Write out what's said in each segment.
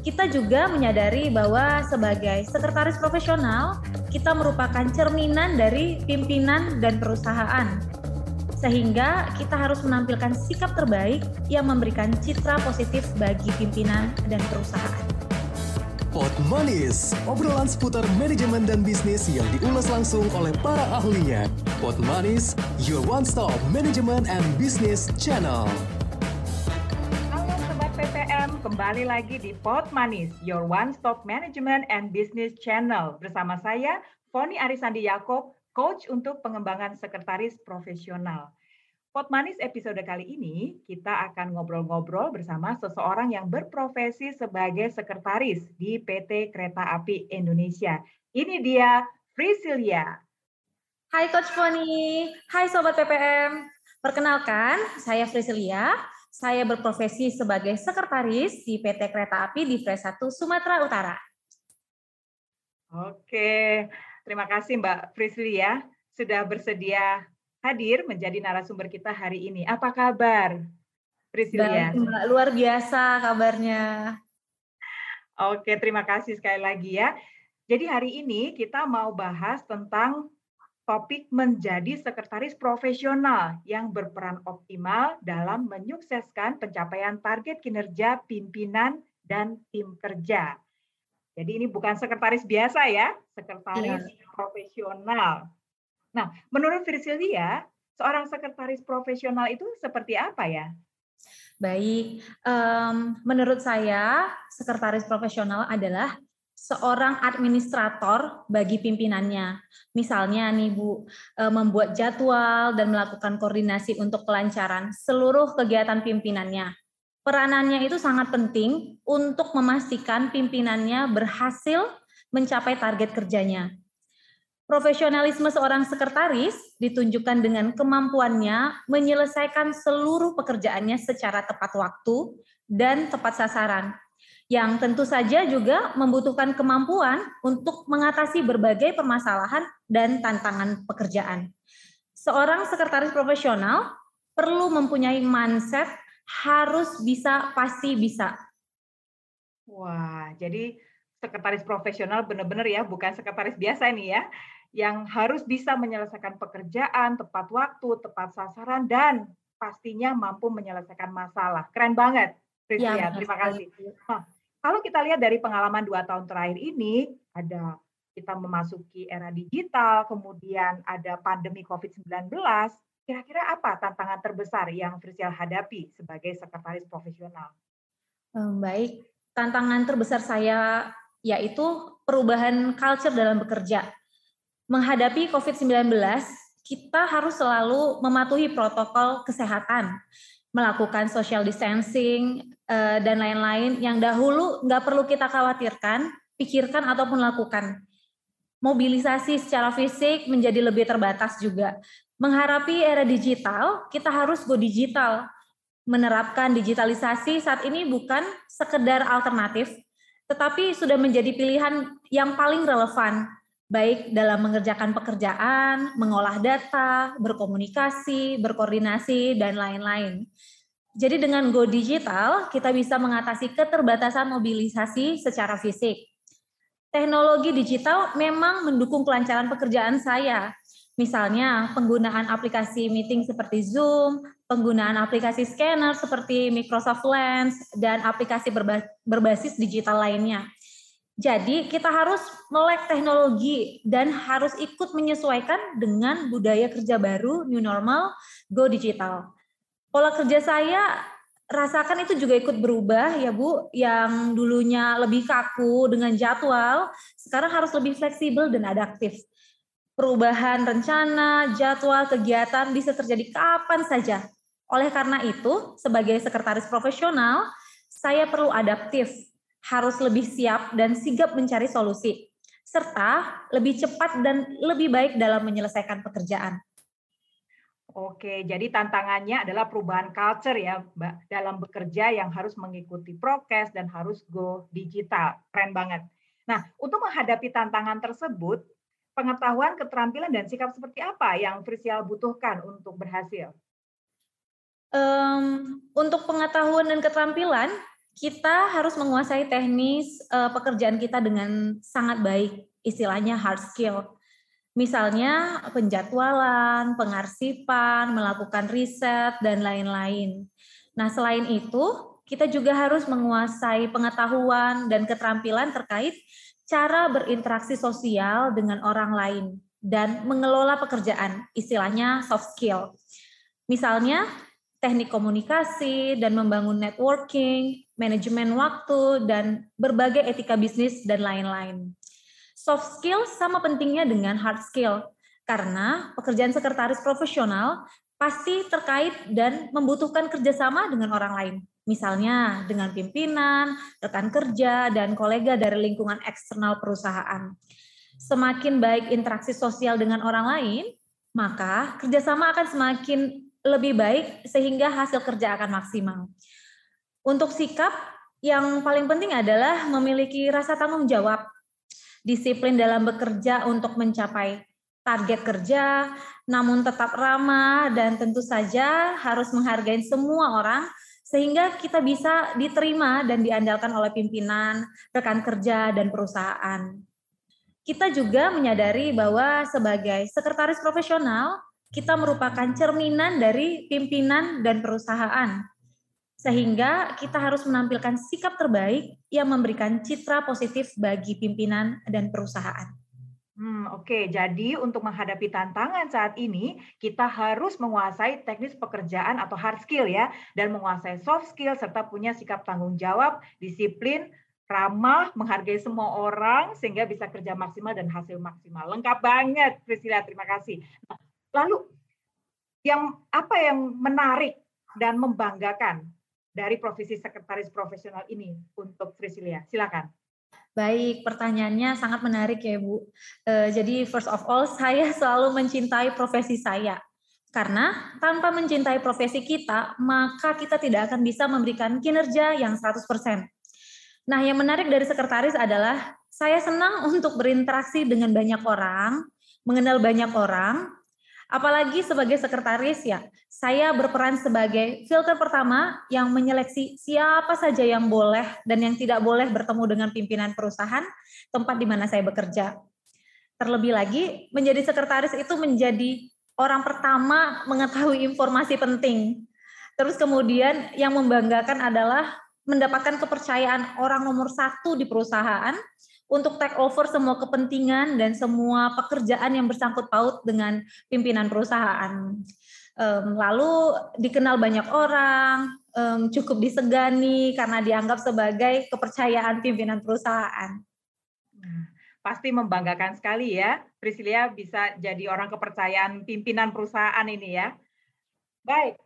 kita juga menyadari bahwa sebagai sekretaris profesional, kita merupakan cerminan dari pimpinan dan perusahaan. Sehingga kita harus menampilkan sikap terbaik yang memberikan citra positif bagi pimpinan dan perusahaan. Pot Manis, obrolan seputar manajemen dan bisnis yang diulas langsung oleh para ahlinya. Pot Manis, your one-stop management and business channel. Kembali lagi di Pot Manis, your one-stop management and business channel. Bersama saya, Foni Arisandi Yakob, coach untuk pengembangan sekretaris profesional. Pot Manis episode kali ini kita akan ngobrol-ngobrol bersama seseorang yang berprofesi sebagai sekretaris di PT Kereta Api Indonesia. Ini dia Priscilia. Hai Coach Foni, hai Sobat PPM. Perkenalkan, saya Priscilia. Saya berprofesi sebagai sekretaris di PT Kereta Api di Fres 1 Sumatera Utara. Oke, terima kasih Mbak Priscilia sudah bersedia hadir menjadi narasumber kita hari ini. Apa kabar, Priscilia? Baik, luar biasa kabarnya. Oke, terima kasih sekali lagi ya. Jadi hari ini kita mau bahas tentang topik menjadi sekretaris profesional yang berperan optimal dalam menyukseskan pencapaian target kinerja pimpinan dan tim kerja. Jadi ini bukan sekretaris biasa ya, sekretaris ya. profesional. Nah, menurut Virsilia, seorang sekretaris profesional itu seperti apa ya? Baik, um, menurut saya sekretaris profesional adalah seorang administrator bagi pimpinannya. Misalnya nih Bu, membuat jadwal dan melakukan koordinasi untuk kelancaran seluruh kegiatan pimpinannya. Peranannya itu sangat penting untuk memastikan pimpinannya berhasil mencapai target kerjanya. Profesionalisme seorang sekretaris ditunjukkan dengan kemampuannya menyelesaikan seluruh pekerjaannya secara tepat waktu dan tepat sasaran, yang tentu saja juga membutuhkan kemampuan untuk mengatasi berbagai permasalahan dan tantangan pekerjaan. Seorang sekretaris profesional perlu mempunyai mindset harus bisa, pasti bisa. Wah, jadi sekretaris profesional benar-benar ya, bukan sekretaris biasa nih ya yang harus bisa menyelesaikan pekerjaan tepat waktu, tepat sasaran, dan pastinya mampu menyelesaikan masalah. Keren banget, Prisia. Ya, Terima kasih. Nah, kalau kita lihat dari pengalaman dua tahun terakhir ini, ada kita memasuki era digital, kemudian ada pandemi COVID-19, kira-kira apa tantangan terbesar yang Frisial hadapi sebagai sekretaris profesional? Baik, tantangan terbesar saya yaitu perubahan culture dalam bekerja. Menghadapi COVID-19, kita harus selalu mematuhi protokol kesehatan, melakukan social distancing, eh, dan lain-lain yang dahulu nggak perlu kita khawatirkan, pikirkan ataupun lakukan. Mobilisasi secara fisik menjadi lebih terbatas juga. Mengharapi era digital, kita harus go digital. Menerapkan digitalisasi saat ini bukan sekedar alternatif, tetapi sudah menjadi pilihan yang paling relevan baik dalam mengerjakan pekerjaan, mengolah data, berkomunikasi, berkoordinasi, dan lain-lain. Jadi dengan Go Digital, kita bisa mengatasi keterbatasan mobilisasi secara fisik. Teknologi digital memang mendukung kelancaran pekerjaan saya. Misalnya penggunaan aplikasi meeting seperti Zoom, penggunaan aplikasi scanner seperti Microsoft Lens, dan aplikasi berbasis digital lainnya jadi kita harus melek teknologi dan harus ikut menyesuaikan dengan budaya kerja baru, new normal, go digital. Pola kerja saya rasakan itu juga ikut berubah ya Bu, yang dulunya lebih kaku dengan jadwal, sekarang harus lebih fleksibel dan adaptif. Perubahan rencana, jadwal, kegiatan bisa terjadi kapan saja. Oleh karena itu, sebagai sekretaris profesional, saya perlu adaptif harus lebih siap dan sigap mencari solusi, serta lebih cepat dan lebih baik dalam menyelesaikan pekerjaan. Oke, jadi tantangannya adalah perubahan culture ya, Mbak, dalam bekerja yang harus mengikuti prokes dan harus go digital. Keren banget. Nah, untuk menghadapi tantangan tersebut, pengetahuan, keterampilan, dan sikap seperti apa yang Frisial butuhkan untuk berhasil? Um, untuk pengetahuan dan keterampilan, kita harus menguasai teknis uh, pekerjaan kita dengan sangat baik, istilahnya hard skill. Misalnya penjadwalan, pengarsipan, melakukan riset, dan lain-lain. Nah, selain itu, kita juga harus menguasai pengetahuan dan keterampilan terkait cara berinteraksi sosial dengan orang lain dan mengelola pekerjaan, istilahnya soft skill. Misalnya, teknik komunikasi dan membangun networking, manajemen waktu, dan berbagai etika bisnis dan lain-lain. Soft skill sama pentingnya dengan hard skill, karena pekerjaan sekretaris profesional pasti terkait dan membutuhkan kerjasama dengan orang lain. Misalnya dengan pimpinan, rekan kerja, dan kolega dari lingkungan eksternal perusahaan semakin baik interaksi sosial dengan orang lain, maka kerjasama akan semakin lebih baik sehingga hasil kerja akan maksimal. Untuk sikap, yang paling penting adalah memiliki rasa tanggung jawab, disiplin dalam bekerja untuk mencapai target kerja, namun tetap ramah dan tentu saja harus menghargai semua orang sehingga kita bisa diterima dan diandalkan oleh pimpinan, rekan kerja, dan perusahaan kita juga menyadari bahwa sebagai sekretaris profesional, kita merupakan cerminan dari pimpinan dan perusahaan. Sehingga kita harus menampilkan sikap terbaik yang memberikan citra positif bagi pimpinan dan perusahaan. Hmm, Oke, okay. jadi untuk menghadapi tantangan saat ini, kita harus menguasai teknis pekerjaan atau hard skill ya, dan menguasai soft skill serta punya sikap tanggung jawab, disiplin, ramah, menghargai semua orang sehingga bisa kerja maksimal dan hasil maksimal. Lengkap banget, Priscilla. Terima kasih. Nah, lalu yang apa yang menarik dan membanggakan dari profesi sekretaris profesional ini untuk Priscilla? Silakan. Baik, pertanyaannya sangat menarik ya Bu. E, jadi first of all, saya selalu mencintai profesi saya. Karena tanpa mencintai profesi kita, maka kita tidak akan bisa memberikan kinerja yang 100%. Nah, yang menarik dari sekretaris adalah saya senang untuk berinteraksi dengan banyak orang, mengenal banyak orang, apalagi sebagai sekretaris ya. Saya berperan sebagai filter pertama yang menyeleksi siapa saja yang boleh dan yang tidak boleh bertemu dengan pimpinan perusahaan tempat di mana saya bekerja. Terlebih lagi, menjadi sekretaris itu menjadi orang pertama mengetahui informasi penting. Terus kemudian yang membanggakan adalah mendapatkan kepercayaan orang nomor satu di perusahaan untuk take over semua kepentingan dan semua pekerjaan yang bersangkut paut dengan pimpinan perusahaan. Lalu dikenal banyak orang, cukup disegani karena dianggap sebagai kepercayaan pimpinan perusahaan. Nah, pasti membanggakan sekali ya, Priscilia bisa jadi orang kepercayaan pimpinan perusahaan ini ya. Baik,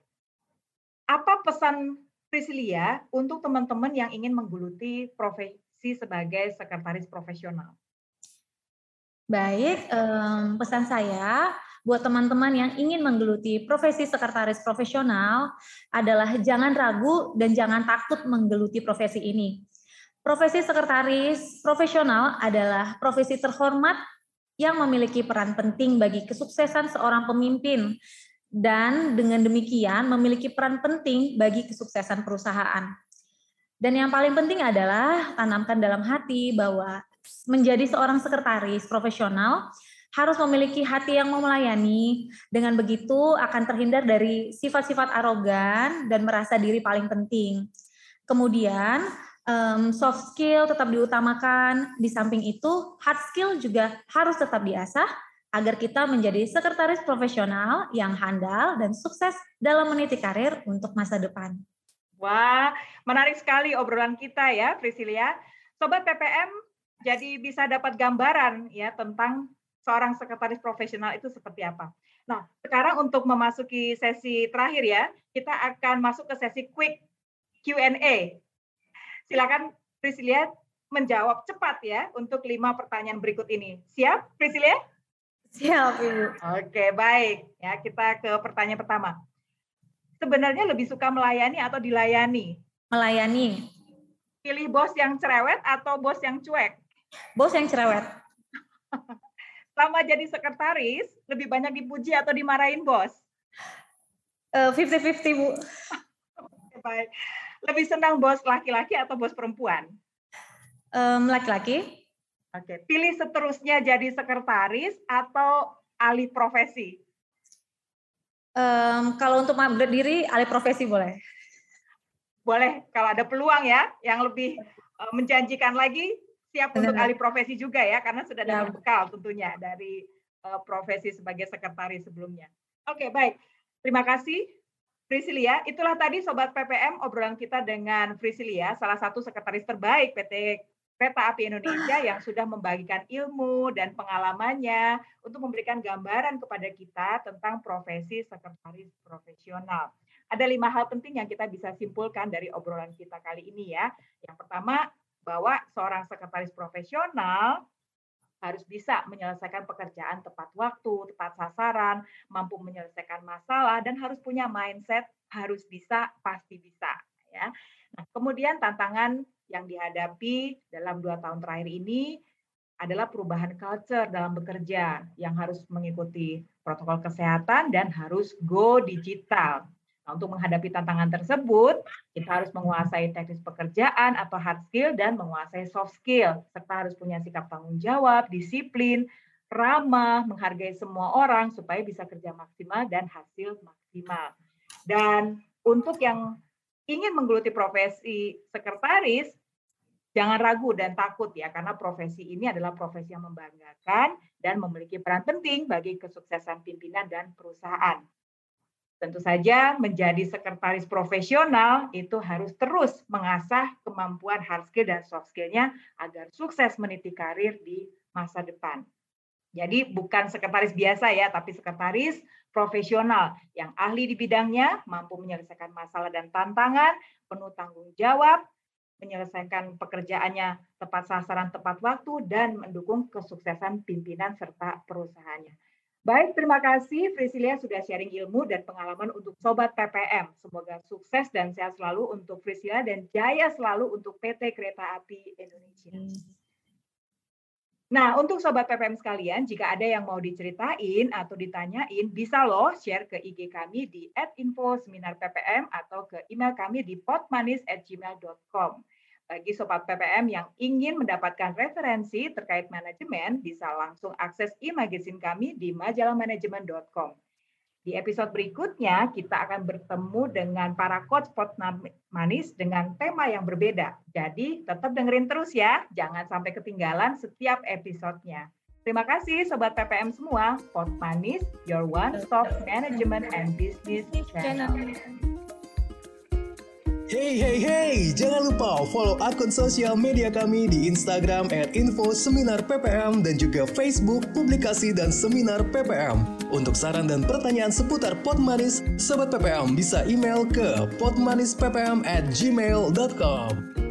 apa pesan Priscilia untuk teman-teman yang ingin menggeluti profesi sebagai sekretaris profesional? Baik, um, pesan saya buat teman-teman yang ingin menggeluti profesi sekretaris profesional adalah jangan ragu dan jangan takut menggeluti profesi ini. Profesi sekretaris profesional adalah profesi terhormat yang memiliki peran penting bagi kesuksesan seorang pemimpin dan dengan demikian memiliki peran penting bagi kesuksesan perusahaan. Dan yang paling penting adalah tanamkan dalam hati bahwa menjadi seorang sekretaris profesional harus memiliki hati yang mau melayani. Dengan begitu akan terhindar dari sifat-sifat arogan dan merasa diri paling penting. Kemudian soft skill tetap diutamakan. Di samping itu hard skill juga harus tetap diasah agar kita menjadi sekretaris profesional yang handal dan sukses dalam meniti karir untuk masa depan. Wah, menarik sekali obrolan kita ya, Priscilia. Sobat PPM, jadi bisa dapat gambaran ya tentang seorang sekretaris profesional itu seperti apa. Nah, sekarang untuk memasuki sesi terakhir ya, kita akan masuk ke sesi quick Q&A. Silakan Priscilia menjawab cepat ya untuk lima pertanyaan berikut ini. Siap, Priscilia? Siap, Ibu. Oke, baik. Ya, kita ke pertanyaan pertama. Sebenarnya lebih suka melayani atau dilayani? Melayani. Pilih bos yang cerewet atau bos yang cuek? Bos yang cerewet. Selama jadi sekretaris, lebih banyak dipuji atau dimarahin bos? Uh, 50-50, Bu. baik. lebih senang bos laki-laki atau bos perempuan? Um, laki-laki. Oke, pilih seterusnya jadi sekretaris atau alih profesi? Um, kalau untuk upgrade diri, alih profesi boleh. Boleh, kalau ada peluang ya, yang lebih uh, menjanjikan lagi, siap Benar. untuk alih profesi juga ya, karena sudah ada ya. bekal tentunya dari uh, profesi sebagai sekretaris sebelumnya. Oke, baik. Terima kasih Priscilia, itulah tadi Sobat PPM obrolan kita dengan Priscilia, salah satu sekretaris terbaik PT Kereta Api Indonesia yang sudah membagikan ilmu dan pengalamannya untuk memberikan gambaran kepada kita tentang profesi sekretaris profesional. Ada lima hal penting yang kita bisa simpulkan dari obrolan kita kali ini ya. Yang pertama, bahwa seorang sekretaris profesional harus bisa menyelesaikan pekerjaan tepat waktu, tepat sasaran, mampu menyelesaikan masalah, dan harus punya mindset harus bisa, pasti bisa. Ya. Nah, kemudian tantangan yang dihadapi dalam dua tahun terakhir ini adalah perubahan culture dalam bekerja yang harus mengikuti protokol kesehatan dan harus go digital. Nah, untuk menghadapi tantangan tersebut, kita harus menguasai teknis pekerjaan atau hard skill dan menguasai soft skill, serta harus punya sikap tanggung jawab, disiplin, ramah, menghargai semua orang supaya bisa kerja maksimal dan hasil maksimal. Dan untuk yang ingin menggeluti profesi sekretaris, jangan ragu dan takut ya, karena profesi ini adalah profesi yang membanggakan dan memiliki peran penting bagi kesuksesan pimpinan dan perusahaan. Tentu saja menjadi sekretaris profesional itu harus terus mengasah kemampuan hard skill dan soft skill-nya agar sukses meniti karir di masa depan. Jadi bukan sekretaris biasa ya, tapi sekretaris profesional yang ahli di bidangnya, mampu menyelesaikan masalah dan tantangan, penuh tanggung jawab, menyelesaikan pekerjaannya tepat sasaran, tepat waktu, dan mendukung kesuksesan pimpinan serta perusahaannya. Baik, terima kasih Priscilia sudah sharing ilmu dan pengalaman untuk Sobat PPM. Semoga sukses dan sehat selalu untuk Priscilia dan jaya selalu untuk PT Kereta Api Indonesia. Nah, untuk sobat PPM sekalian, jika ada yang mau diceritain atau ditanyain, bisa loh share ke IG kami di @info seminar PPM atau ke email kami di potmanis@gmail.com. Bagi sobat PPM yang ingin mendapatkan referensi terkait manajemen, bisa langsung akses e-magazine kami di majalahmanajemen.com. Di episode berikutnya, kita akan bertemu dengan para coach pot manis dengan tema yang berbeda. Jadi, tetap dengerin terus ya. Jangan sampai ketinggalan setiap episodenya. Terima kasih Sobat PPM semua. Pot Manis, your one-stop management and business channel. Hey hey hey, jangan lupa follow akun sosial media kami di Instagram at info seminar PPM dan juga Facebook publikasi dan seminar PPM. Untuk saran dan pertanyaan seputar Pot Manis, Sobat PPM bisa email ke potmanisppm at gmail.com.